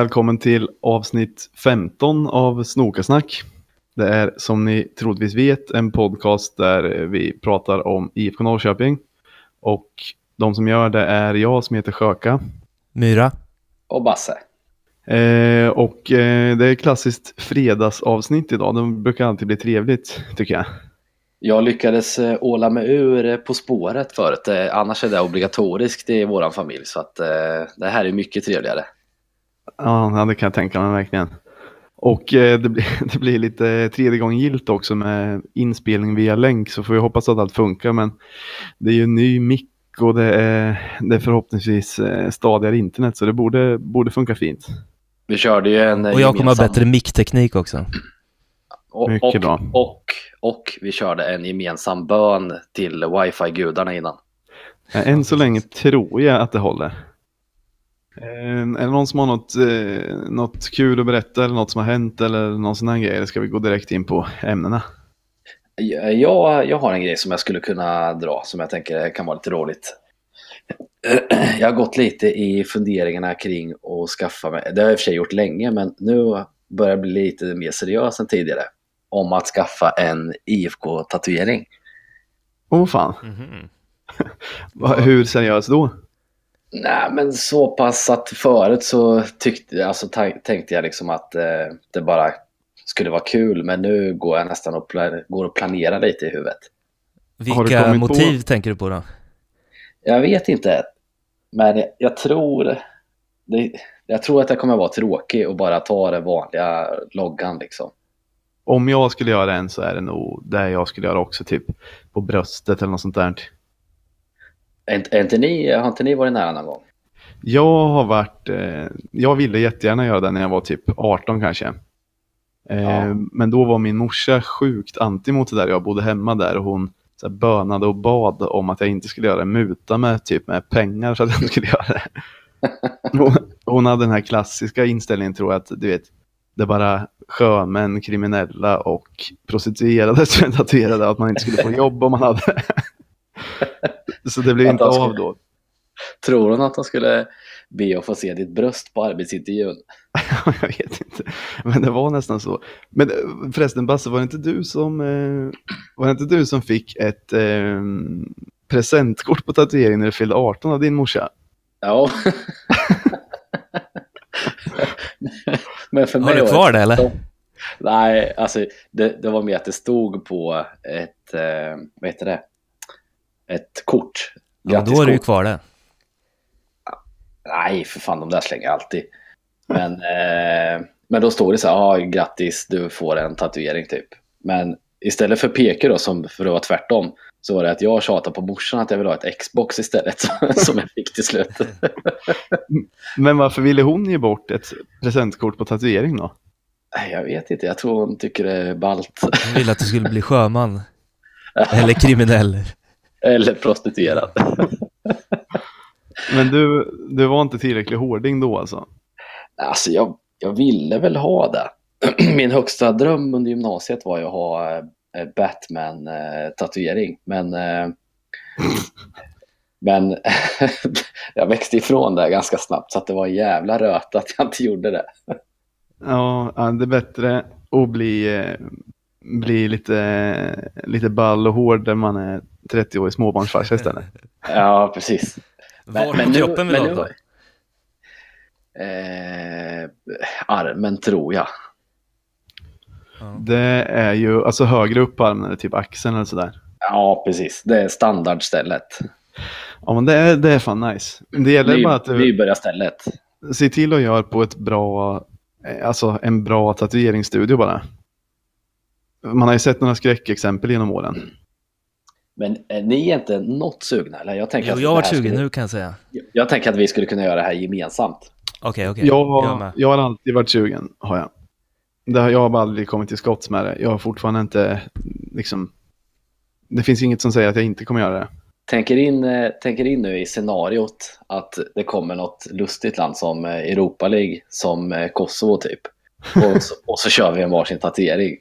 Välkommen till avsnitt 15 av Snokasnack. Det är som ni troligtvis vet en podcast där vi pratar om IFK Norrköping. Och de som gör det är jag som heter Sjöka. Myra. Och Basse. Eh, och eh, det är klassiskt fredagsavsnitt idag. Det brukar alltid bli trevligt tycker jag. Jag lyckades eh, åla mig ur eh, På spåret förut. Eh, annars är det obligatoriskt i vår familj. Så att det här är mycket trevligare. Ja, det kan jag tänka mig verkligen. Och eh, det, blir, det blir lite tredje gången gilt också med inspelning via länk så får vi hoppas att allt funkar. Men det är ju en ny mick och det är, det är förhoppningsvis eh, stadigare internet så det borde, borde funka fint. Vi körde ju en Och jag kommer ha bättre mickteknik också. Och, Mycket och, bra. Och, och vi körde en gemensam bön till wifi-gudarna innan. Än så länge tror jag att det håller. Eh, är det någon som har något, eh, något kul att berätta eller något som har hänt eller någon sån här grej? Eller ska vi gå direkt in på ämnena? Jag, jag har en grej som jag skulle kunna dra som jag tänker kan vara lite roligt. Jag har gått lite i funderingarna kring att skaffa mig, det har jag i och för sig gjort länge men nu börjar jag bli lite mer seriös än tidigare. Om att skaffa en IFK-tatuering. Åh oh, fan. Mm -hmm. Hur seriös då? Nej, men så pass att förut så tyckte, alltså, tänkte jag liksom att eh, det bara skulle vara kul. Men nu går jag nästan och, går och planerar lite i huvudet. Vilka motiv på? tänker du på då? Jag vet inte. Men jag, jag tror... Det, jag tror att jag kommer vara tråkig och bara ta den vanliga loggan liksom. Om jag skulle göra en så är det nog det jag skulle göra också, typ på bröstet eller något sånt där. Är inte ni, har inte ni varit nära någon gång? Jag har varit, eh, jag ville jättegärna göra det när jag var typ 18 kanske. Eh, ja. Men då var min morsa sjukt anti mot det där. Jag bodde hemma där och hon så här, bönade och bad om att jag inte skulle göra det. Muta med, typ, med pengar så att jag inte skulle göra det. hon, hade den här klassiska inställningen tror jag att du vet, det bara sjömän, kriminella och prostituerade som är tatuerade. Att man inte skulle få jobb om man hade Så det blev inte av då. Tror hon att hon skulle be att få se ditt bröst på arbetsintervjun? jag vet inte, men det var nästan så. Men eh, förresten Basse, var det inte du som, eh, var det inte du som fick ett eh, presentkort på tatueringen när du fyllde 18 av din morsa? Ja. men för mig Har du kvar det eller? Nej, alltså det, det, var mer att det stod på ett, eh, vad heter det? Ett kort. Ja, då är det ju kvar det. Nej, för fan, de där slänger jag alltid. Men, eh, men då står det så här, ah, grattis, du får en tatuering typ. Men istället för peke då, som för att vara tvärtom, så var det att jag tjatade på morsan att jag ville ha ett Xbox istället, som jag fick till slut. men varför ville hon ge bort ett presentkort på tatuering då? Jag vet inte, jag tror hon tycker det är ballt. Hon ville att du skulle bli sjöman. Eller kriminell. Eller prostituerad. Men du, du var inte tillräckligt hårding då alltså? Alltså jag, jag ville väl ha det. Min högsta dröm under gymnasiet var ju att ha eh, Batman-tatuering. Men, eh, men jag växte ifrån det ganska snabbt så att det var en jävla röta att jag inte gjorde det. Ja, det är bättre att bli, eh, bli lite, lite ball och hård när man är 30-årig småbarnsfarsa istället. ja, precis. Var på kroppen vill du ha Eh, armen tror jag. Det är ju, alltså högre upp på armen, eller typ axeln eller sådär. Ja, precis. Det är standardstället. Ja, men det är, det är fan nice. Det gäller Ny, bara att du... Nybörjarstället. Se till att göra på ett bra, eh, alltså en bra tatueringsstudio bara. Man har ju sett några skräckexempel genom åren. Men är ni inte något sugna? Eller? Jag, tänker jo, att jag har varit sugen nu kan jag säga. Jag, jag tänker att vi skulle kunna göra det här gemensamt. Okej, okay, okej. Okay. Jag, jag, jag, har alltid varit sugen, har jag. Det har, jag har bara aldrig kommit till skott med det. Jag har fortfarande inte, liksom... Det finns inget som säger att jag inte kommer göra det. Tänker in, eh, tänker in nu i scenariot att det kommer något lustigt land som eh, Europa League, som eh, Kosovo typ. Och så, och så kör vi en varsin tatuering.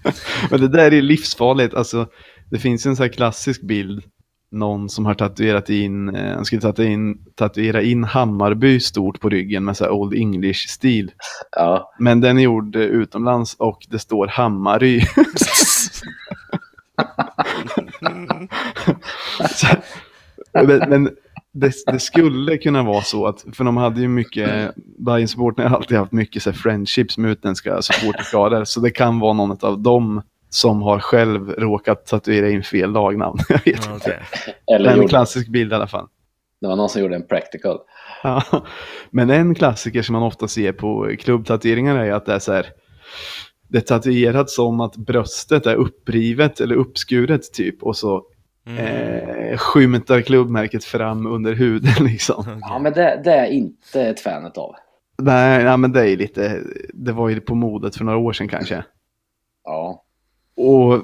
Men det där är livsfarligt. Alltså, det finns en sån här klassisk bild någon som har tatuerat in, eh, han skulle tatuera in, tatuera in Hammarby stort på ryggen med så här Old English-stil. Ja, Men den är gjord eh, utomlands och det står Hammarby. Så- men men det, det skulle kunna vara så att, för de hade ju mycket, Bayern supporten har alltid haft mycket så friendships med utländska supporterskador, så det kan vara någon av dem som har själv råkat tatuera in fel lagnamn. Jag vet Ja, inte. eller En gjorde, klassisk bild i alla fall. det var någon som gjorde en practical. Ja. Men en klassiker som man ofta ser på klubbtatueringar är att det är så här, det är tatuerat som att bröstet är upprivet eller uppskuret typ och så Mm. eh, skymtar klubbmärket fram under huden liksom. Ja, men det, det är inte ett fan av. Nej, nej, men det är lite, det var ju på modet för några år sedan kanske. Ja, Och,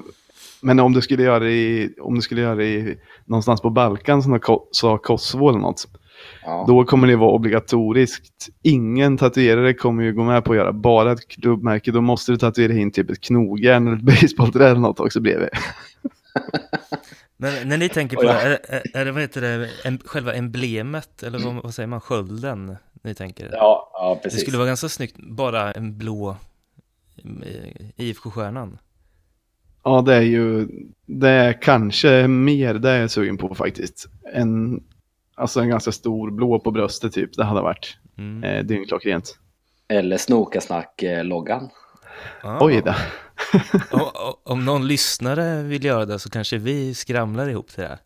men om du skulle göra det i, om du skulle göra det i, någonstans på Balkan som Ko- sa Kosovo eller något, ja. då kommer det vara obligatoriskt. Ingen tatuerare kommer ju gå med på att göra bara ett klubbmärke. Då måste du tatuera in typ ett knogjärn eller ett basebollträ eller något också bredvid. Men när ni tänker på det, jag- är, är, är det, vad heter det, em, själva emblemet, eller vad, vad säger man, skölden, ni tänker? ja, ja det precis. skulle vara ganska snyggt, bara en blå eh, IFK-stjärnan. Ja, det är ju, det är kanske mer det jag är sugen på faktiskt. En, alltså en ganska stor blå på bröstet typ, det hade varit Mm. eh, dyngklockrent. Eller Snokasnack-loggan. Ah. Oj då. Om, om någon lyssnare vill göra det så kanske vi skramlar ihop till det här.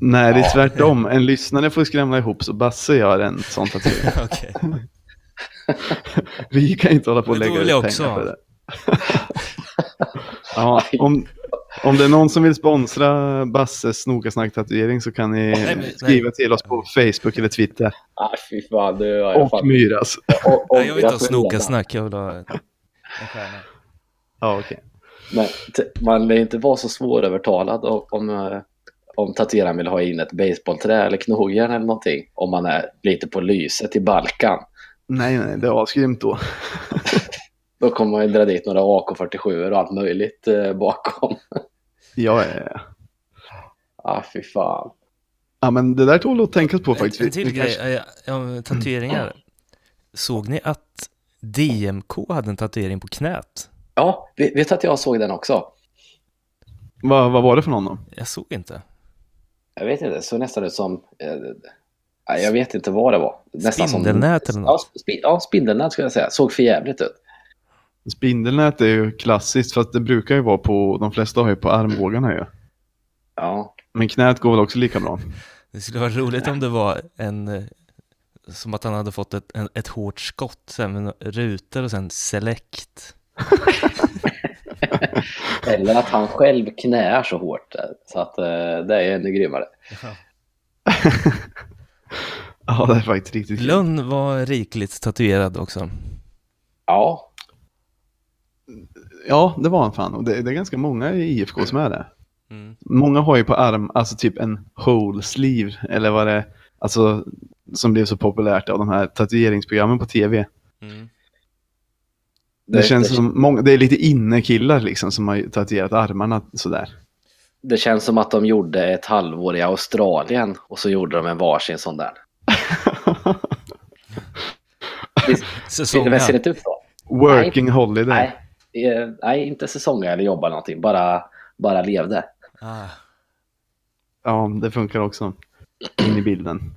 Nej, det är tvärtom. En lyssnare får skramla ihop så Basse gör en sån tatuering. Okej. Vi kan inte hålla på och lägga ut pengar ha. det. Ja, om, om det är någon som vill sponsra Basses Snokasnack-tatuering så kan ni Nej, skriva till oss på Facebook eller Twitter. Ah, fy fan, nu har Och fan... Myras. och- och- Nej, jag vill inte ha får snoka redan. snack, jag vill ha en stjärna. Ja, okej. Men man lär inte vara så svårövertalad om, om, eh, om tatueraren vill ha in ett baseballträ eller knogjärn eller någonting. Om man är lite på lyset i Balkan. Nej, nej, det är asgrymt då. Då kommer man ju dra dit några AK47 och allt möjligt eh, bakom. Ja, ja, ja. Ah, fy fan. ja, men det där tål att tänkas på faktiskt. En, till grej, kanske- eh, tatueringar. Såg ni att DMK hade en tatuering på knät? Ja, vet vet du att jag såg den också? Vad, vad var det för någon då? Jag såg inte. Jag vet inte, det såg nästan ut som... Eh, jag vet inte vad det var. Nästan Spindelnät som, eller ja, något? spi, ja, spindelnät skulle jag säga. Såg för jävligt ut. Spindelnät är ju klassiskt, fast det brukar ju vara på, de flesta har ju på armbågarna ju. Ja, Men knät går väl också lika bra. Det skulle vara roligt om det var en, eh, som att han hade fått ett, en, ett hårt skott, sen med rutor och sen select. eller att han själv knäar så hårt. eh, Så att eh, det är ännu grymmare. Ja, det är faktiskt riktigt. Lönn var rikligt tatuerad också. Ja, Ja, det var han fan. Och det, det är ganska många i IFK som är det. Mm. Många har ju på arm, alltså typ en whole sleeve, eller vad det är, alltså som blev så populärt av de här tatueringsprogrammen på tv. Mm. Det, känns som, många, det är lite innekillar liksom som har tatuerat armarna sådär. Det känns som att de gjorde ett halvår i Australien och så gjorde de en varsin sån där. Det, det ser inte ut så. Working holiday. Nej, eh, nej, inte säsonga eller jobba någonting. Bara, bara levde. Ah. Ja, det funkar också. In i bilden.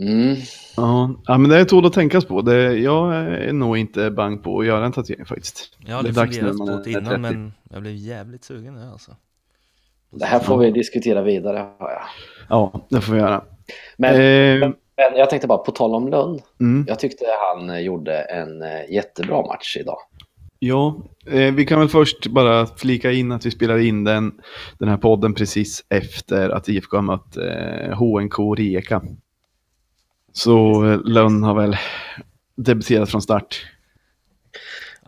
Mm. Ja, ja men det är tål att tänkas på. Det, jag är nog inte bang på att göra en tatuering faktiskt. Jag Det är dags funderat på det innan 30. men jag blev jävligt sugen nu alltså. Det här får vi diskutera vidare. hör jag. Ja, det får vi göra. Men, Eh, men jag tänkte bara, på tal om Lönn. mm. Jag tyckte han gjorde en eh, jättebra match idag. Ja, eh, vi kan väl först bara flika in att vi spelar in den, den här podden precis efter att IFK har mött eh, HNK Rijeka. Så eh, Lönn har väl debuterat från start.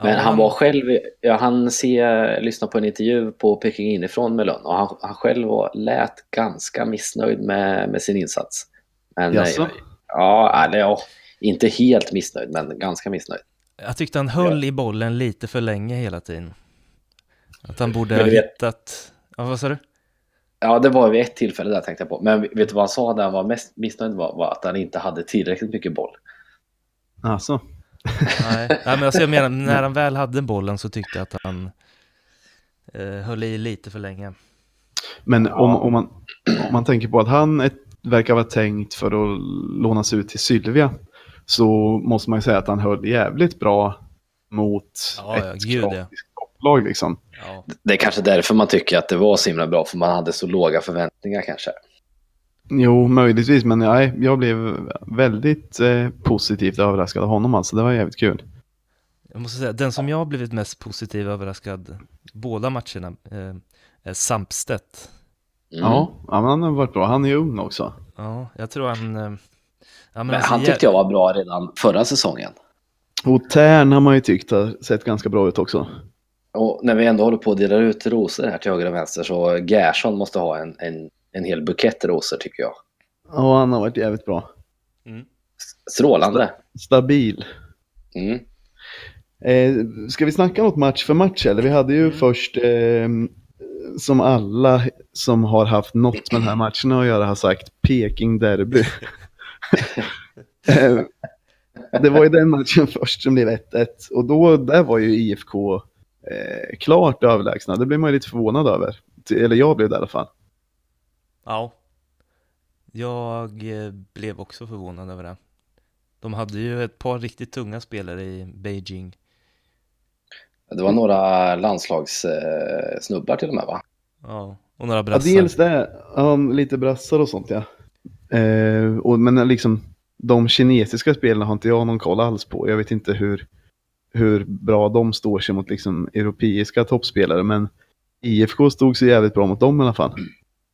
Men han var själv, ja, han ser, lyssnade på en intervju på Peking inifrån med Lönn och han, han själv var, lät ganska missnöjd med, med sin insats. Men, eh, Jaså? ja, eller ja, inte helt missnöjd, men ganska missnöjd. Jag tyckte han höll i bollen lite för länge hela tiden. Att han borde ha vet- hittat... Ja, vad sa du? Ja, det var vid ett tillfälle där tänkte jag på. Men vet du vad han sa när han var mest missnöjd var? var att han inte hade tillräckligt mycket boll. Alltså. Nej, Nej men alltså jag menar, när han väl hade bollen så tyckte jag att han eh, höll i lite för länge. Men Ja. om, om, man, om man tänker på att han är, verkar vara tänkt för att lånas ut till Sylvia så måste man ju säga att han höll jävligt bra mot Ja, ett ja. kroatiskt topplag liksom. Ja, Det är kanske därför man tycker att det var så himla bra, för man hade så låga förväntningar kanske. Jo, möjligtvis, men nej, jag blev väldigt eh, positivt överraskad av honom alltså. Det var jävligt kul. jag måste säga, den som jag har blivit mest positiv överraskad båda matcherna eh, är Sampstedt. Mm. Ja, men han har varit bra. Han är ju ung också. Ja, jag tror han... eh, Ja, Men alltså, han tyckte jag var bra redan förra säsongen. Och Tern har man ju tyckt har sett ganska bra ut också. Och när vi ändå håller på att dela ut rosor här till höger och vänster så Gerson måste ha en, en, en hel bukett rosor tycker jag. Ja, han har varit jävligt bra. Mm. Strålande. Stabil. Mm. Eh, ska vi snacka något match för match eller? Vi hade ju Mm. först, eh, som alla som har haft något med den här matchen att göra har sagt, Peking Derby. eh, det var ju den matchen först som blev 1-1 och då, där var ju IFK eh, klart överlägsna. Det blev man ju lite förvånad över. Eller jag blev det i alla fall. Ja. Jag eh, blev också förvånad över det. De hade ju ett par riktigt tunga spelare i Beijing. Det var några landslagssnubbar till och med va? Ja, och några Ja, brassar. dels det, ja, lite brassar och sånt ja. Eh, och, men liksom de kinesiska spelarna har inte jag någon koll alls på. Jag vet inte hur, hur bra de står sig mot liksom europeiska toppspelare. Men IFK stod sig jävligt bra mot dem i alla fall.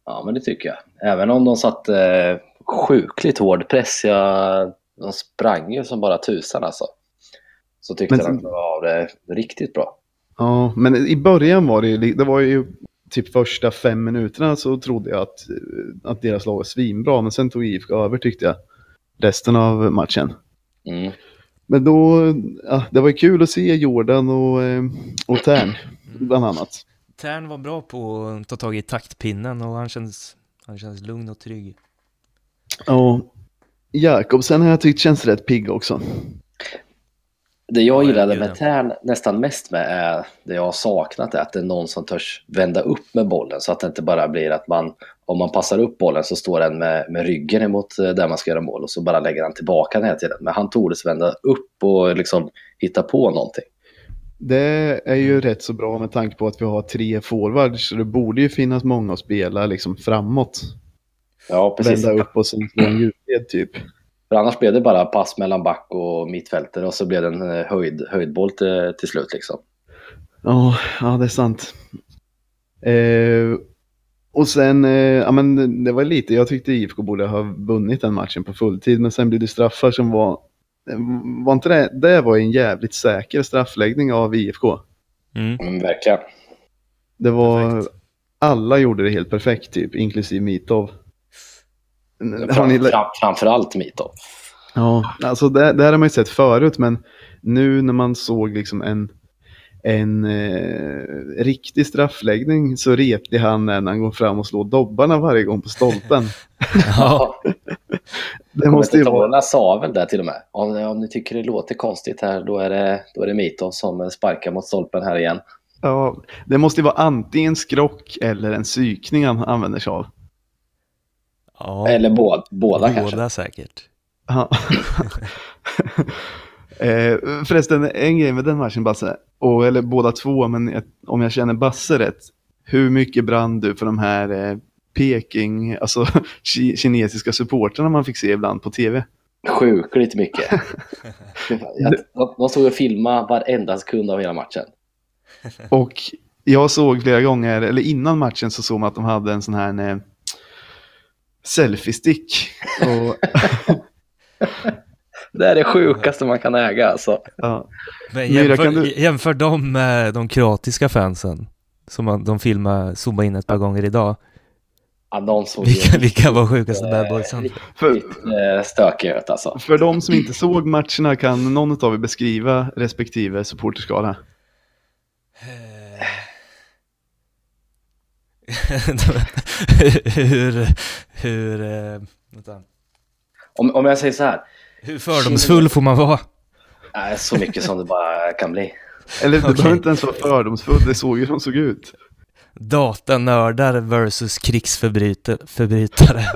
Ja, men det tycker jag. Även om de satte eh, sjukligt hård press. Jag, de sprang ju som bara tusan alltså. Så tyckte Men- jag de klarade av det riktigt bra. Ja, men i början var det ju, det var ju typ första fem minuterna så trodde jag att, eh, att deras lag var svinbra. Men sen tog IFK över tyckte jag. Resten av matchen. Mm. Men då, ja, det var ju kul att se Jordan och, eh, och Tern bland annat. Tern var bra på att ta tag i taktpinnen och han kändes, han kändes lugn och trygg. Ja, Jakobsen har jag tyckt känns rätt pigg också. Det jag Ja, gillade med Tern nästan mest med är det jag har saknat är att det är någon som törs vända upp med bollen så att det inte bara blir att man om man passar upp bollen så står den med, med ryggen emot eh, där man ska göra mål och så bara lägger han tillbaka den hela tiden. Men han tordes vända upp och liksom hitta på någonting. Det är ju rätt så bra med tanke på att vi har tre forwards. Så det borde ju finnas många att spela liksom framåt. Ja, precis. Vända upp och sen slå en djupled typ. För annars blev det bara pass mellan back och mittfältare och så blev det en eh, höjd, höjdboll till, till slut liksom. Ja, ja det är sant. Eh, och sen, eh, ja men det var lite, jag tyckte IFK borde ha vunnit den matchen på fulltid. Men sen blev det straffar som var, var inte det, det var en jävligt säker straffläggning av IFK. Mm. Mm, verkligen. Det var, Perfekt. alla gjorde det helt perfekt typ, inklusive Mitov. Fram, ni, fram, framförallt Mitov. ja, alltså det, det här har man ju sett förut, men nu när man såg liksom en, en eh, riktig straffläggning så replig han är när han går fram och slår dobbarna varje gång på stolpen. Ja, Det måste ju vara, sa väl det till och med. Om, om ni tycker det låter konstigt här, då är det, då är det Mitov som sparkar mot stolpen här igen. ja, det måste ju vara antingen skrock eller en psykning han använder sig av. ja. Eller båda, båda, kanske. båda säkert. Ja. eh, förresten, en grej med den matchen Basse, och, eller båda två, men jag, om jag känner Basse rätt, hur mycket brann du för de här eh, Peking, alltså ki kinesiska supportrarna man fick se ibland på tv? Sjukligt mycket. Jag, de, de stod och filmade varenda sekund av hela matchen. Och jag såg flera gånger, eller innan matchen så såg man att de hade en sån här eh, selfie-stick. Och, Det är det sjukaste man kan äga alltså. ja, Men Myra, jämför, kan du- jämför dem med de kroatiska fansen som man- de filmar, zoomar in ett par gånger idag. Ja, de såg Vilka, vilka var sjukaste bad eh, eh, stökiga ut alltså. för de som inte såg matcherna kan någon av er beskriva respektive supporterskara? hur, hur, eh, vänta. Om, om jag säger så här. hur fördomsfull får man vara? Nej, så mycket som det bara kan bli. Eller det Okej. behöver inte ens vara fördomsfull, det såg ju som såg ut. Datanördar versus krigsförbrytare.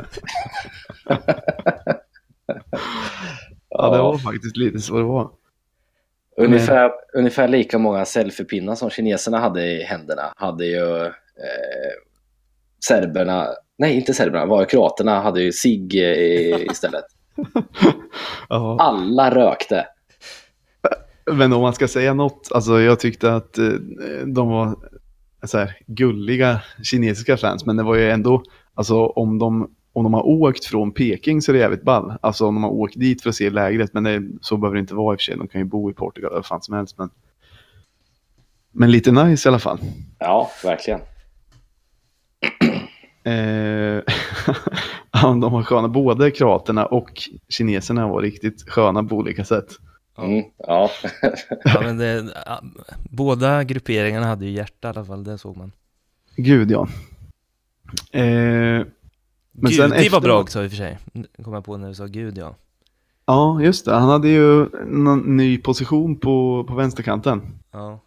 Ja, det var faktiskt lite så det var. Ungefär, ungefär lika många selfiepinnar som kineserna hade i händerna hade ju eh, serberna, nej inte serberna, var kroaterna hade ju sig i, istället. Alla rökte. Men om man ska säga något, alltså jag tyckte att eh, de var så här, gulliga kinesiska fans, men det var ju ändå, alltså om de, om de har åkt från Peking så är det jävligt ball. Alltså om de har åkt dit för att se lägret, men det, så behöver det inte vara i och för sig, de kan ju bo i Portugal eller vad fan som helst. Men, men lite nice i alla fall. Ja, verkligen. Eh, de var sköna, både kroaterna och kineserna var riktigt sköna på olika sätt. Mm, ja. Ja, men det, båda grupperingarna hade ju hjärta i alla fall, det såg man. Gud ja. Eh, Men Gud, sen det efter- var bra också i och för sig. kom jag på när du sa Gud ja. Ja, just det. Han hade ju någon ny position på, på vänsterkanten. Ja,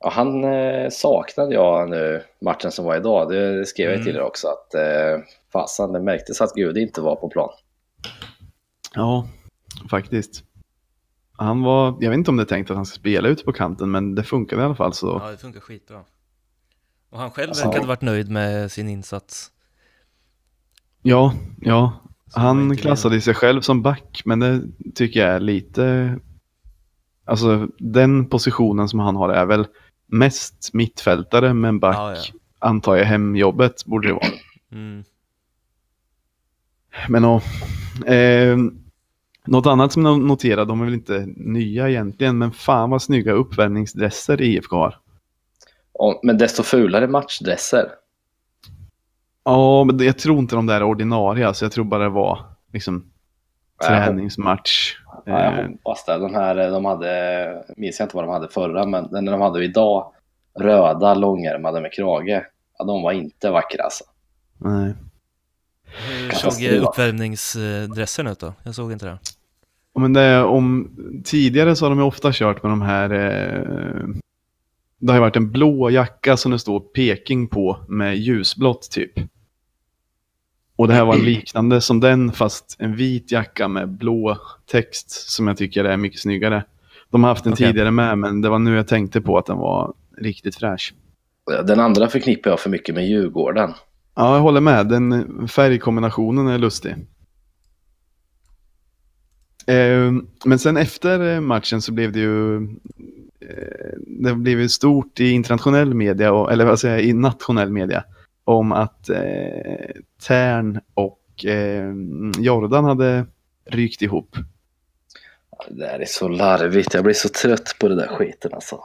ja han eh, saknade jag nu matchen som var idag. Det skrev jag Mm. till er också att eh, fasen, det märktes att Gud inte var på plan. Ja, faktiskt. Han var, jag vet inte om det är tänkt att han ska spela ute på kanten, men det funkade i alla fall så. ja det funkar skitbra. Och han själv Alltså- verkade varit nöjd med sin insats. Ja, ja. Så Han klassade sig själv som back, men det tycker jag är lite... Alltså den positionen som han har är väl mest mittfältare, men back Ja, ja. antar jag hemjobbet borde det vara. Mm. Men ja, eh, något annat som jag noterade, de är väl inte nya egentligen, men fan vad snygga uppvärmningsdresser IFK har. Och, men desto fulare matchdresser. Ja, men jag tror inte de där är ordinarie, alltså jag tror bara det var liksom träningsmatch. Ja, jag Eh, hoppas det. De här, de hade, minns jag inte vad de hade förra, men den de hade idag, röda långärmade med krage, ja, de var inte vackra alltså. nej. Hur såg uppvärmningsdressen ut då? Jag såg inte det. Men det om, tidigare så har de ju ofta kört med de här, eh, det har ju varit en blå jacka som det står Peking på med ljusblått typ. Och det här var en liknande som den fast en vit jacka med blå text som jag tycker är mycket snyggare. De har haft den Okej. tidigare med men det var nu jag tänkte på att den var riktigt fräsch. Den andra förknippar jag för mycket med Djurgården. Ja, jag håller med. Den färgkombinationen är lustig. Eh, men sen efter eh, matchen så blev det ju eh, det blev ju stort i internationell media, och, eller vad säger jag, i nationell media, om att eh, Tern och eh, Jordan hade rykt ihop. Det där är så larvigt. Jag blir så trött på det där skiten alltså.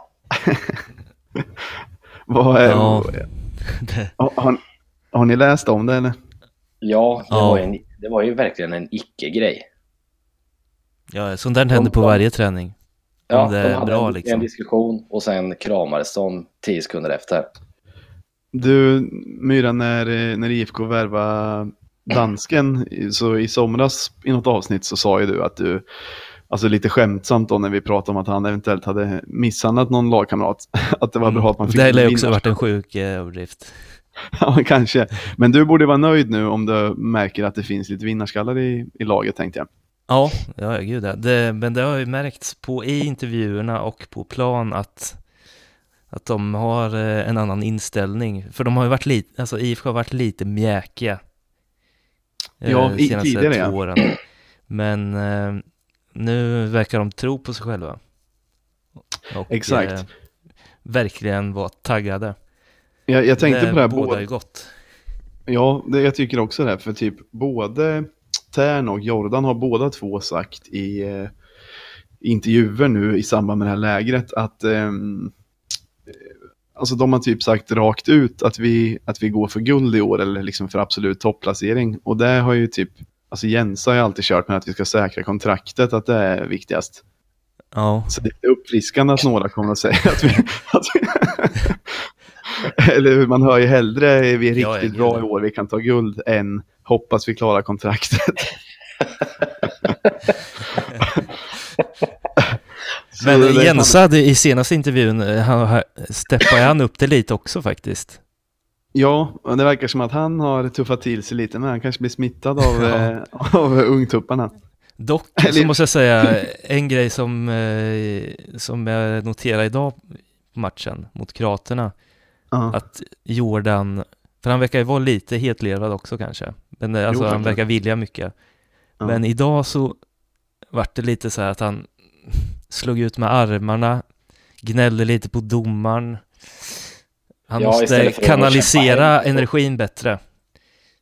Vad är, Ja. Det, har, har, har ni läst om det eller? Ja, det, Ja. Var, ju en, det var ju verkligen en icke-grej. ja, sånt där händer på varje träning. Ja, de hade bra en, liksom. en diskussion och sen kramades de tio sekunder efter. Du, Myra, när, när IFK värvade dansken, så i somras i något avsnitt så sa ju du att du, alltså lite skämtsamt då när vi pratade om att han eventuellt hade misshandlat någon lagkamrat, att det var bra att man fick Mm. Det ju också varit en sjuk eh, överdrift. Ja, kanske. Men du borde vara nöjd nu om du märker att det finns lite vinnarskallar i, i laget, tänkte jag. Ja, ja gud ja. det, Men det har ju märkts på i intervjuerna och på plan att, att de har eh, en annan inställning. För de har ju varit lite, alltså IFK har varit lite mjäkiga. eh, Ja, i- senaste tidigare, två ja. åren. Men eh, nu verkar de tro på sig själva. Och, Exakt. eh, verkligen vara taggade. Jag, jag tänkte på det här, både, ju gott. Ja, det, jag tycker också det. För typ både Tern och Jordan har båda två sagt i eh, intervjuer nu i samband med det här lägret att eh, alltså de har typ sagt rakt ut att vi, att vi går för guld i år eller liksom för absolut topplacering. Och det har ju typ, alltså Jens har ju alltid kört med att vi ska säkra kontraktet, att det är viktigast. Ja, Så det är uppfriskande att några kommer att säga att vi, att vi, Eller hur, man hör ju hellre vi är Ja, riktigt ja, bra i år, vi kan ta guld, än hoppas vi klarar kontraktet. Men hade i senaste intervjun, eh, han, steppade han upp det lite också faktiskt. Ja, det verkar som att han har tuffat till sig lite, men han kanske blir smittad av, eh, av ungtupparna. Dock så måste jag säga, en grej som, eh, som jag noterade idag på matchen mot Kroaterna, Ja. att Jordan, för han verkar ju vara lite hetlevrad också kanske, men eh, alltså Jo, han verkar vilja mycket. Ja. Men idag så vart det lite så här att han slog ut med armarna, gnällde lite på domaren. Han Ja, måste kanalisera energin bättre.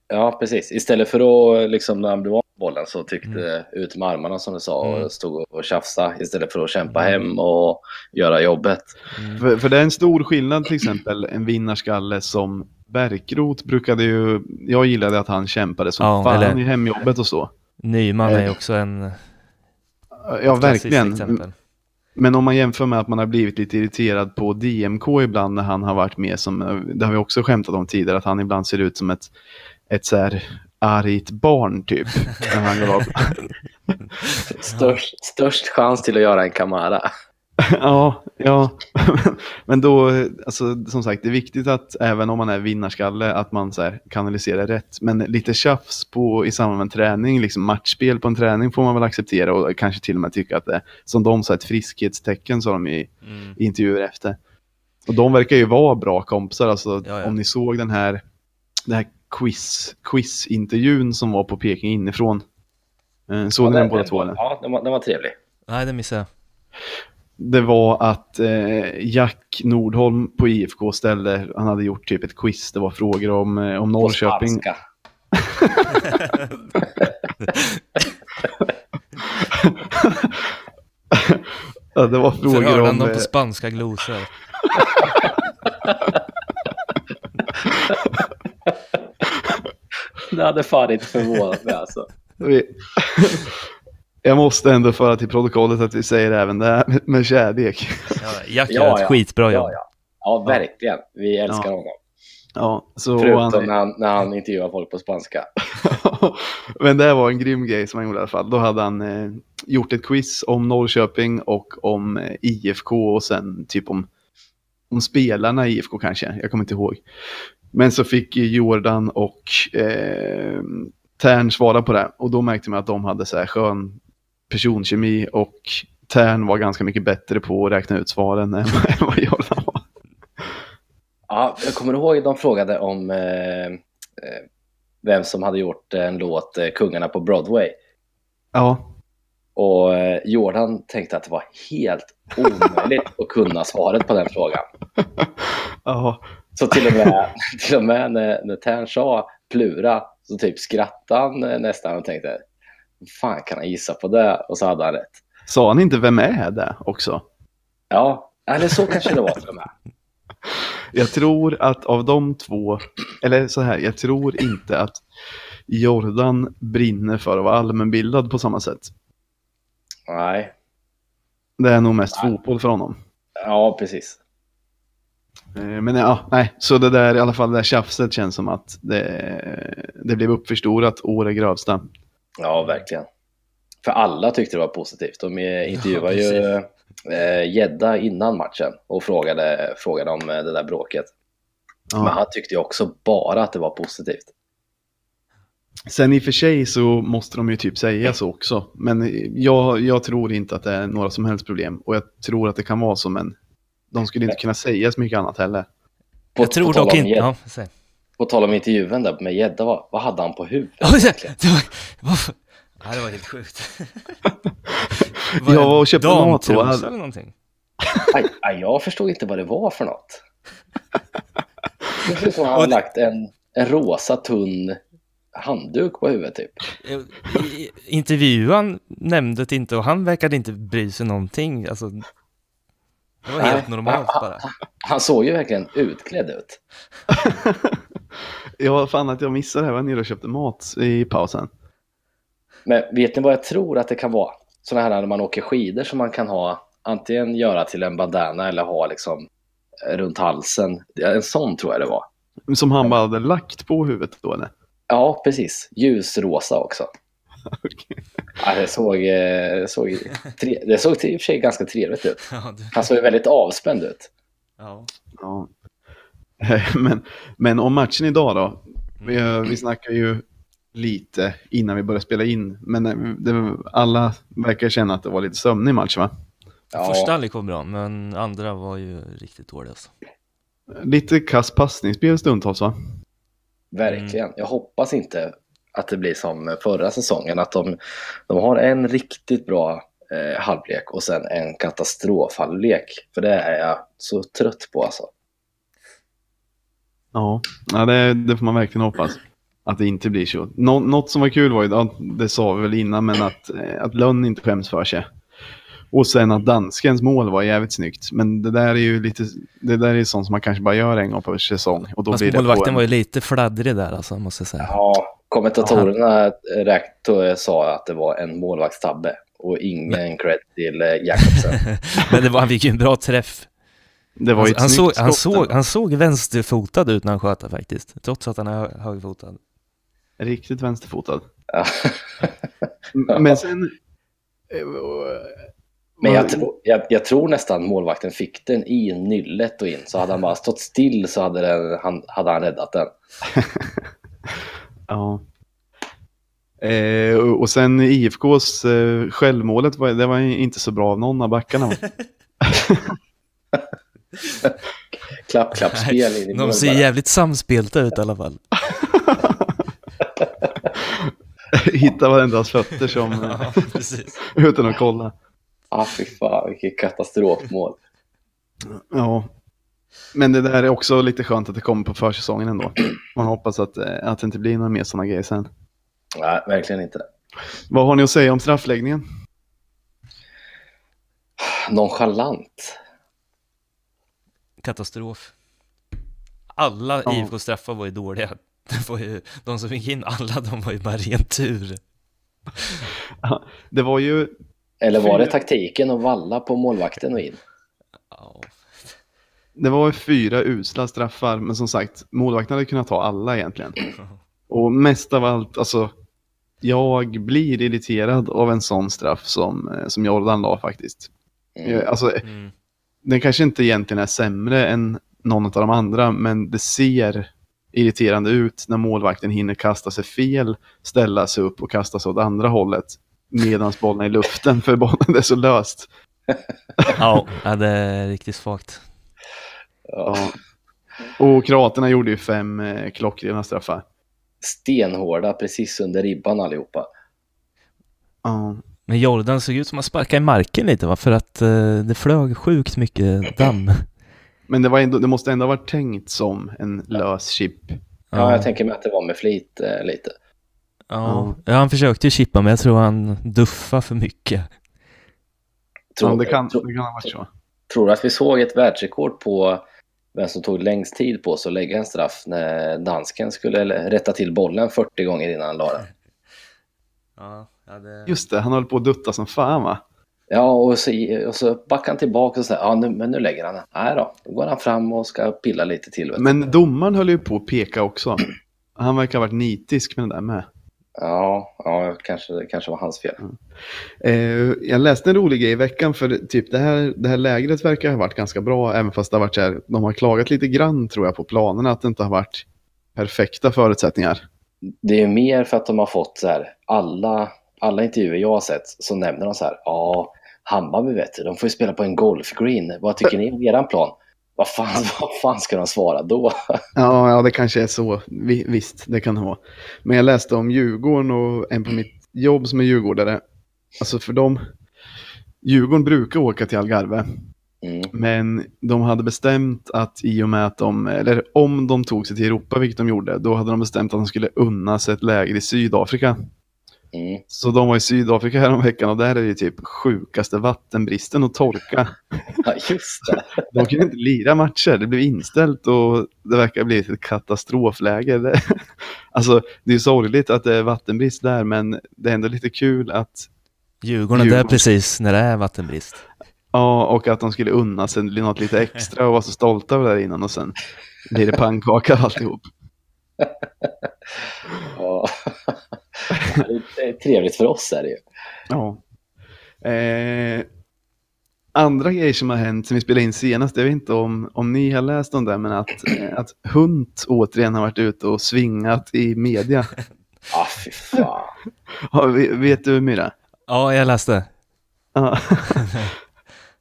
Ja, precis. Istället för att, liksom, när han blev av bollen så tyckte Mm. ut med armarna som du sa Mm. och stod och tjafsa istället för att kämpa hem och göra jobbet. Mm. För, för det är en stor skillnad till exempel, en vinnarskalle som Bärkroth brukade ju, jag gillade att han kämpade som Ja, fan eller- i hemjobbet och så. Nyman är Eh, också en Ja, verkligen. exempel. Men om man jämför med att man har blivit lite irriterad på DMK ibland när han har varit med som, det har vi också skämtat om tidigare, att han ibland ser ut som ett, ett så här argt barn typ. när han går av. Störst, störst chans till att göra en Kamara. ja, ja. Men då, alltså som sagt, det är viktigt att även om man är vinnarskalle, att man så här, kanaliserar rätt. Men lite tjafs på, i samband med en träning, liksom matchspel på en träning får man väl acceptera och kanske till och med tycka att det är, som de sa, ett friskhetstecken sa de i, Mm. i intervjuer efter. Och de verkar ju vara bra kompisar, alltså Ja, ja. om ni såg den här, den här quiz, quiz-intervjun som var på Peking inifrån. Eh, Såg ni den båda två? Ja, den var, den var trevlig. Nej, det missade jag. Det var att eh, Jack Nordholm på IFK ställde, han hade gjort typ ett quiz, det var frågor om, eh, om På Norrköping. spanska. ja, det var frågor Förhörde han om... dem eh, på spanska glosor? Det hade fan inte förvånat mig alltså. vi, jag måste ändå föra till protokollet att vi säger även det här med, med kärlek. Ja, Jack Ja, gör ett ja. skitbra jobb. Ja, ja. ja, verkligen. Vi älskar Ja. honom. Ja, så Förutom han, när han, när han intervjuar folk på spanska. Men det var en grym grej som han gjorde i alla fall. Då hade han eh, gjort ett quiz om Norrköping och om eh, IFK och sen typ om, om spelarna i IFK kanske. Jag kommer inte ihåg. Men så fick Jordan och eh, Tern svara på det. Och då märkte man att de hade så här skön personkemi och Tern var ganska mycket bättre på att räkna ut svaren än vad Jordan var. Ja, jag kommer ihåg de frågade om eh, eh, vem som hade gjort en låt, eh, Kungarna på Broadway. Ja, Och eh, Jordan tänkte att det var helt omöjligt att kunna svaret på den frågan. ja, Så till och med, till och med när, när Tern sa Plura så typ skrattade han nästan och tänkte "Hur fan kan han gissa på det? Och så hade han rätt. sa han inte vem är det också? Ja, eller så kanske det var och med. Jag tror att av de två, eller så här, jag tror inte att Jordan brinner för att vara allmänbildad på samma sätt. Nej, Det är nog mest fotboll för honom. ja precis. Eh, Men ja, nej, så det där i alla fall det där tjafset känns som att det, det blev uppförstorat å det grövsta. Ja, verkligen. För alla tyckte det var positivt. De eh, intervjuade Ja, ju eh, Gedda innan matchen och frågade, frågade om eh, det där bråket. Men Ja. han tyckte ju också bara att det var positivt. Sen i och för sig så måste de ju typ säga så också. Men jag, jag tror inte att det är några som helst problem. Och jag tror att det kan vara så, men de skulle inte kunna säga så mycket annat heller. På, Jag tror dock inte... Ja, säg. På tal om intervjun där med Gedda, vad, vad hade han på huvudet? Ja, det var, varför? Ja, det var helt sjukt. Jag var och köpte mat och hade- eller någonting? Aj, aj, jag förstod inte vad det var för något. Det ser ut som att han har lagt en, en rosa tunn handduk på huvudet typ. I- Intervjuan nämnde det inte och han verkade inte bry sig någonting. Alltså, det var helt Nej, normalt han- bara. Han såg ju verkligen utklädd ut. Jag fann att jag missade det här, jag var nere och köpte mat i pausen. Men vet ni vad jag tror att det kan vara? Sådana här när man åker skidor som man kan ha antingen göra till en bandana eller ha liksom runt halsen. En sån tror jag det var. Som han bara hade lagt på huvudet då eller? Ja, precis. Ljusrosa också. Okej. Ja, det, såg, eh, det, såg, tre, det såg i och för sig ganska trevligt ut. Han såg väldigt avspänd ut. ja. Ja. Men, men om matchen idag då? Vi, eh, vi snackar ju lite innan vi började spela in, men eh, det, alla verkar känna att det var lite sömnig match va? Ja, Första halvlek var bra, men andra var ju riktigt dålig alltså. Lite kass passningsspel stundtals va? verkligen. Jag hoppas inte att det blir som förra säsongen, att de, de har en riktigt bra eh, halvlek och sen en katastrofhalvlek. För det är jag så trött på alltså. Ja, ja det, det får man verkligen hoppas. Att det inte blir så. Nå, något som var kul var ju, ja, det sa vi väl innan, men att, eh, att Lönn inte skäms för sig. Och sen att danskens mål var jävligt snyggt. Men det där är ju lite, det där är sånt som man kanske bara gör en gång per säsong. Och då Fast blir det på målvakten en, var ju lite fladdrig där alltså, måste jag säga. Ja, kommentatorerna räknade, sa att det var en målvaktstabbe och ingen cred till eh, Jakobsen. Men det var, han fick ju en bra träff. Det var Han, ju ett han, såg, han, såg, han såg vänsterfotad ut när han sköt faktiskt, trots att han är hö- högerfotad. Riktigt vänsterfotad. Men sen... eh, Men jag, tro, jag, jag tror nästan målvakten fick den i nyllet och in. Så hade han bara stått still så hade, den, han, hade han räddat den. Ja. Eh, och och sen IFKs eh, självmålet, var, det var inte så bra av någon av backarna. Klapp, klapp, spel in i mål De ser bara. jävligt samspelta ut i alla fall. Hitta varandras fötter som, Ja, precis. utan att kolla. Ah, fy fan, vilket katastrofmål. Ja. Men det där är också lite skönt att det kommer på försäsongen ändå. Man hoppas att, eh, att det inte blir några mer sådana grejer sen. Nej, verkligen inte. Vad har ni att säga om straffläggningen? Nonchalant. Katastrof. Alla Ja. IFK-straffar var ju dåliga. Det var ju, de som fick in alla, de var ju bara ren tur. Det var ju, Eller var det taktiken att valla på målvakten och in? Ja, det var ju fyra usla straffar, men som sagt, målvakten hade kunnat ta alla egentligen. Och mest av allt, alltså, jag blir irriterad av en sån straff som, eh, som Jordan la faktiskt. Mm. Eh, Alltså, mm. Den kanske inte egentligen är sämre än någon av de andra, men det ser irriterande ut när målvakten hinner kasta sig fel, ställa sig upp och kasta sig åt andra hållet medan bollen är i luften, för bollen är så löst. ja, det är riktigt svagt. Ja. Och kroaterna gjorde ju fem eh, klockrena straffar. Stenhårda precis under ribban allihopa. Ja. Men Jordan såg ut som att sparka i marken lite va? För att eh, det flög sjukt mycket damm. Men det, var ändå, det måste ändå ha varit tänkt som en lös chip. Ja, jag tänker mig att det var med flit eh, lite. ja. ja, han försökte ju chippa men jag tror han duffade för mycket. Tror, ja, det, kan, det kan ha varit så. tror du att vi såg ett världsrekord på vem som tog längst tid på sig att lägga en straff när dansken skulle rätta till bollen 40 gånger innan han la den? Ja, ja det... Just det, han höll på att dutta som fan va? Ja, och så, och så backar han tillbaka och säger ja, nu, men nu lägger han den. Nej då, då går han fram och ska pilla lite till. Vet du. Men domaren höll ju på att peka också. Han verkar ha varit nitisk med det där med. Ja, ja kanske, det kanske var hans fel. Eh, jag läste en rolig grej i veckan för typ det här, det här lägret verkar ha varit ganska bra även fast det har varit så här, de har klagat lite grann tror jag på planerna att det inte har varit perfekta förutsättningar. Det är ju mer för att de har fått så här, alla, alla intervjuer jag har sett så nämner de så här, ja, Hammarby vet du, de får ju spela på en golfgreen. Vad tycker ni om eran plan? Vad fan, vad fan ska de svara då? Ja, ja, det kanske är så. Vi, visst, det kan det vara. Men jag läste om Djurgården och en på mitt jobb som är djurgårdare. Alltså för dem, Djurgården brukar åka till Algarve. Mm, Men de hade bestämt att i och med att de, eller om de tog sig till Europa, vilket de gjorde, då hade de bestämt att de skulle unna sig ett läger i Sydafrika. Mm. Så de var i Sydafrika häromveckan och där är det ju typ sjukaste vattenbristen och torka. Ja, just det. De kunde inte lira matcher, det blev inställt och det verkar bli ett katastrofläge. Det, alltså, det är sorgligt att det är vattenbrist där, men det är ändå lite kul att Djurgården, det är Djurgården. precis när det är vattenbrist. Ja, och att de skulle unna sig något lite extra och vara så stolta över det där innan och sen blir det pannkaka av alltihop. Ja. Det är trevligt för oss är det ju. Ja. Eh, andra grejer som har hänt sen vi spelade in senast, jag vet inte om, om ni har läst om det, men att, eh, att Hunt återigen har varit ute och svingat i media. Ah, fy fan. Ja, ve- vet du Myra? Ja, jag läste.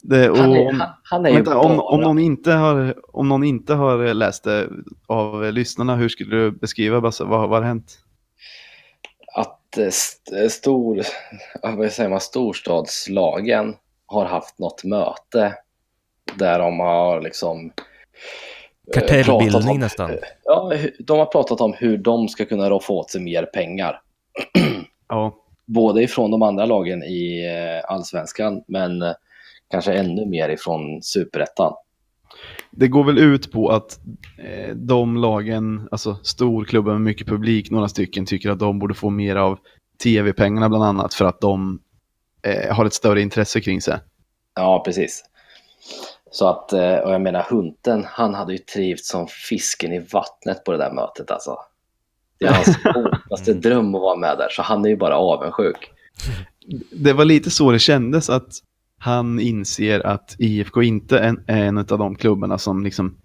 Det, och, Han är, om, han, han är ju vänta, om, om, någon inte har, om någon inte har läst det av lyssnarna, hur skulle du beskriva Basse? Vad, vad har hänt? att eh, st- stor, vad säger man, storstadslagen har haft något möte där de har liksom eh, Kartellbildning om, nästan. ja, de har pratat om hur de ska kunna roffa åt sig mer pengar. Ja, Både ifrån de andra lagen i eh, allsvenskan men eh, kanske ännu mer ifrån superettan. det går väl ut på att eh, de lagen, alltså storklubbar med mycket publik, några stycken tycker att de borde få mer av tv-pengarna bland annat för att de eh, har ett större intresse kring sig. Ja, precis. Så att, eh, och jag menar Hunten, han hade ju trivts som fisken i vattnet på det där mötet alltså. Det är hans hårdaste dröm att vara med där, så han är ju bara avundsjuk. Det var lite så det kändes att han inser att IFK inte är en, är en av de klubbarna som liksom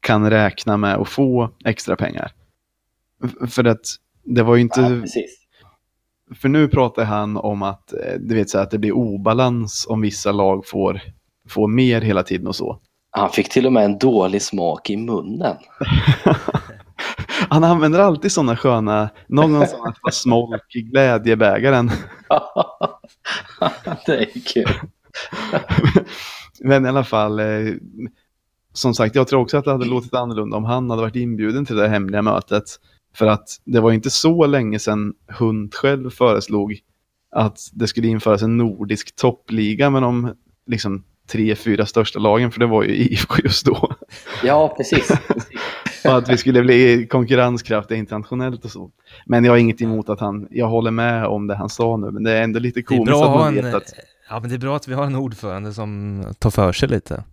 kan räkna med att få extra pengar. För att det var ju inte... Ja, precis. För nu pratar han om att, eh, du vet, så att det blir obalans om vissa lag får, får mer hela tiden och så. Han fick till och med en dålig smak i munnen. han använder alltid sådana sköna, någon sån här smolk i glädjebägaren. det är kul. Men i alla fall, eh, som sagt, jag tror också att det hade låtit annorlunda om han hade varit inbjuden till det hemliga mötet. För att det var inte så länge sedan Hund själv föreslog att det skulle införas en nordisk toppliga med de liksom, tre, fyra största lagen, för det var ju IFK just då. Ja, precis. precis. Och att vi skulle bli konkurrenskraftiga internationellt och så. Men jag har inget emot att han, jag håller med om det han sa nu, men det är ändå lite komiskt att man en, vet att, ja, men det är bra att vi har en ordförande som tar för sig lite.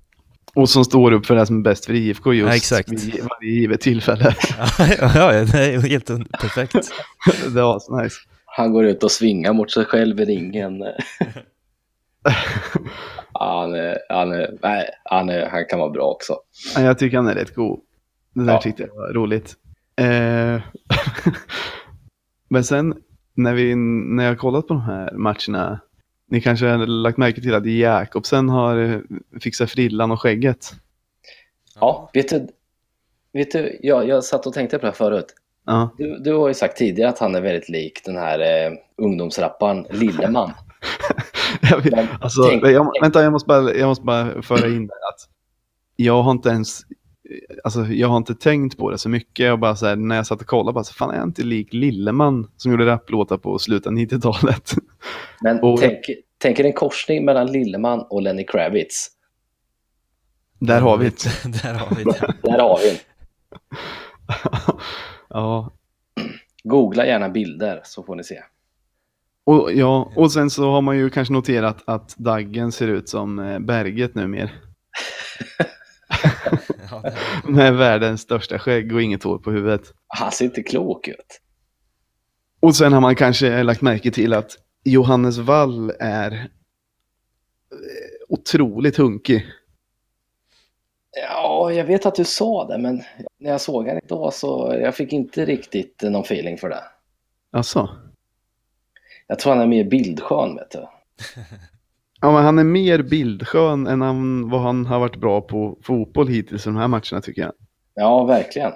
och som står upp för det som är bäst för IFK just Ja, exakt. vid varje givet tillfälle. ja, ja, det är helt perfekt. det var så nice. Han går ut och svingar mot sig själv i ringen. han, är, han, är, nej, han, är, han kan vara bra också. Ja, Jag tycker han är rätt god. Det där Ja. tyckte jag var roligt. Eh, Men sen när, vi, när jag kollat på de här matcherna, ni kanske har lagt märke till att Jakobsen har eh, fixat frillan och skägget. Ja, vet du, vet du jag, jag satt och tänkte på det här förut. Ja. Du, du har ju sagt tidigare att han är väldigt lik den här eh, ungdomsrapparen Lilleman. Jag Men alltså, tänk- jag, vänta, jag måste, bara, jag måste bara föra in det att jag har inte ens, alltså jag har inte tänkt på det så mycket. Jag bara så här, när jag satt och kollade, bara så, fan är jag inte lik Lilleman som gjorde rapplåtar på slutet av 90-talet? Men Och- tänk, tänk er en korsning mellan Lilleman och Lenny Kravitz. Där har vi det. Där har vi det. Där har vi ja, Googla gärna bilder så får ni se. och, ja, och sen så har man ju kanske noterat att Daggen ser ut som eh, Berget nu mer. Ja, Med världens största skägg och inget hår på huvudet. Han ser inte klok ut. Och sen har man kanske lagt märke till att Johannes Wall är eh, otroligt hunkig. Ja, jag vet att du sa det, men när jag såg honom idag så jag fick inte riktigt någon feeling för det. Alltså. Jag tror han är mer bildskön, vet du. Ja, men han är mer bildskön än han, vad han har varit bra på fotboll hittills i de här matcherna tycker jag. Ja, verkligen.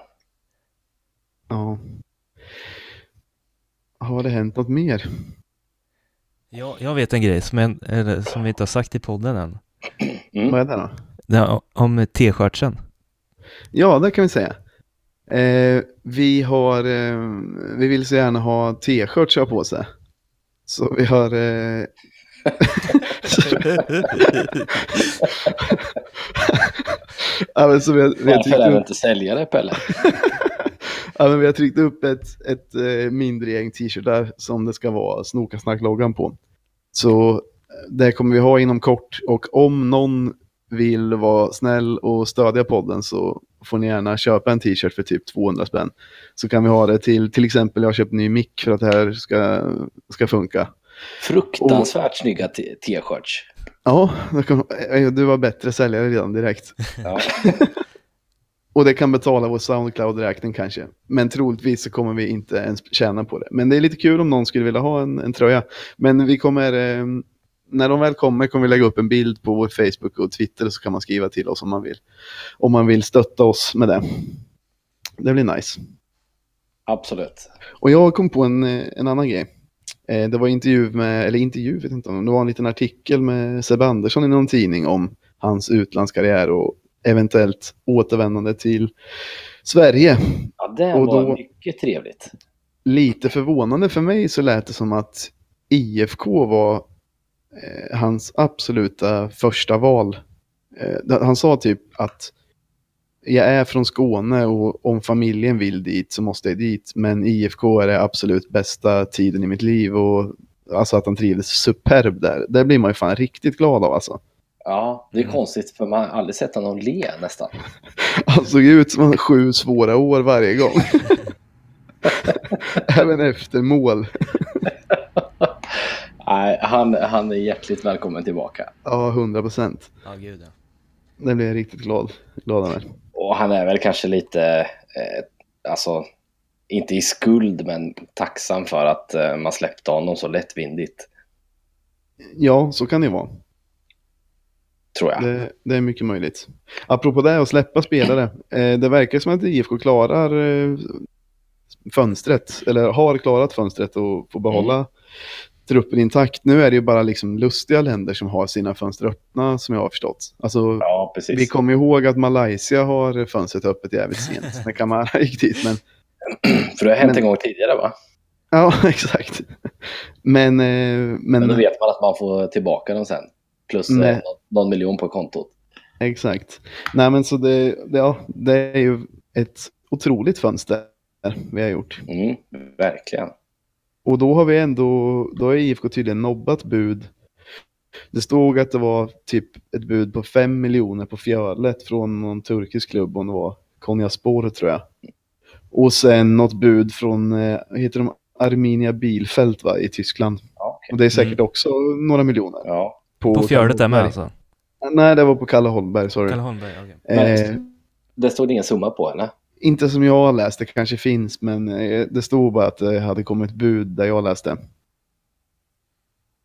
Ja. Har det hänt något mer? Ja, jag vet en grej som, jag, eller, som vi inte har sagt i podden än. Mm. Vad är det då? Det om t-shirtsen. Ja, det kan vi säga. Eh, vi har, eh, vi vill så gärna ha t-shirts på sig. Så vi har... Eh... ja, men har, vi, har Varför är upp, inte säljare, Pelle? ja, men vi har tryckt upp ett, ett eh, mindre gäng t-shirtar som det ska vara Snokasnack-loggan på. Så Det kommer vi ha inom kort och om någon vill vara snäll och stödja podden så får ni gärna köpa en t-shirt för typ 200 spänn. Så kan vi ha det till, till exempel jag har köpt en ny mick för att det här ska, ska funka. Fruktansvärt snygga t- t-shirts. Ja, kan, eh, du var bättre säljare redan direkt. Ja. Och det kan betala vår Soundcloud-räkning kanske. Men troligtvis så kommer vi inte ens tjäna på det. Men det är lite kul om någon skulle vilja ha en, en tröja. Men vi kommer, eh, när de väl kommer kommer vi lägga upp en bild på vår Facebook och Twitter så kan man skriva till oss om man vill. Om man vill stötta oss med det. Det blir nice. Absolut. Och jag kom på en, eh, en annan grej. Eh, det var intervju med, eller intervju vet inte om det var en liten artikel med Sebbe Andersson i någon tidning om hans utlandskarriär och eventuellt återvändande till Sverige. Ja, det Och var då- mycket trevligt. Lite förvånande för mig så lät det som att IFK var eh, hans absoluta första val. Eh, han sa typ att jag är från Skåne och om familjen vill dit så måste jag dit. Men IFK är det absolut bästa tiden i mitt liv och alltså att han trivdes superb där. Det blir man ju fan riktigt glad av alltså. Ja, det är Mm. konstigt för man har aldrig sett honom le nästan. Han såg ut som han sju svåra år varje gång. Även efter mål. Nej, han, han är hjärtligt välkommen tillbaka. Ja, hundra procent. Ja, gud ja. Det blir jag riktigt glad, glad över. Och han är väl kanske lite, eh, alltså, inte i skuld, men tacksam för att eh, man släppte honom så lättvindigt, Ja, så kan det vara. tror jag. Det, det är mycket möjligt. Apropå det att släppa spelare. Eh, det verkar som att IFK klarar eh, fönstret, eller har klarat fönstret och får behålla truppen intakt. Nu är det ju bara liksom lustiga länder som har sina fönster öppna som jag har förstått. Alltså, Ja, vi kommer ihåg att Malaysia har fönstret öppet jävligt sent när Kamara gick dit. Men, För det har hänt Men- en gång tidigare, va? ja, exakt. Men, eh, men, Men då vet man att man får tillbaka dem sen. Plus eh, Nej. någon, någon miljon på kontot. Exakt. Nej men så det, det, ja, det är ju ett otroligt fönster vi har gjort. Mm, verkligen. Och då har vi ändå, då har IFK tydligen nobbat bud. Det stod att det var typ ett bud på 5 miljoner på Fjörlet från någon turkisk klubb om det var Konyaspor tror jag. Och sen något bud från, eh, heter de Arminia Bilfält va, i Tyskland. Ja, okej. Och det är säkert också några miljoner. ja. På Kalle fjärdet där med alltså? Nej, det var på Kalle Holmberg, sorry. Kalle Holmberg, okej. Eh, det stod ingen summa på henne. Inte som jag har läst, det kanske finns, men eh, det stod bara att det hade kommit bud där jag läste.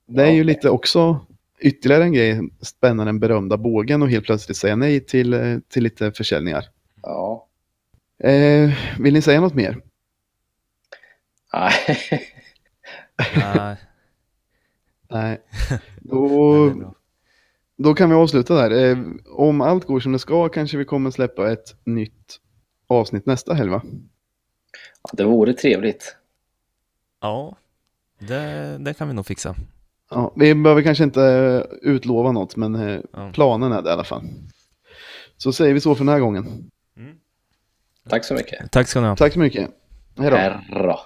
Det är ju lite också ytterligare en grej, spännande den berömda bågen och helt plötsligt säga nej till, eh, till lite försäljningar. Ja. Eh, vill ni säga något mer? Nej. Nej, Nej. Då, då kan vi avsluta där. Eh, om allt går som det ska kanske vi kommer släppa ett nytt avsnitt nästa helg va? det vore trevligt. Ja, det, det kan vi nog fixa. Ja, vi behöver kanske inte eh, utlova något, men eh, Ja. planen är det i alla fall. Så säger vi så för den här gången. Tack så mycket. Tack ska ni ha. Tack så mycket. Hej då.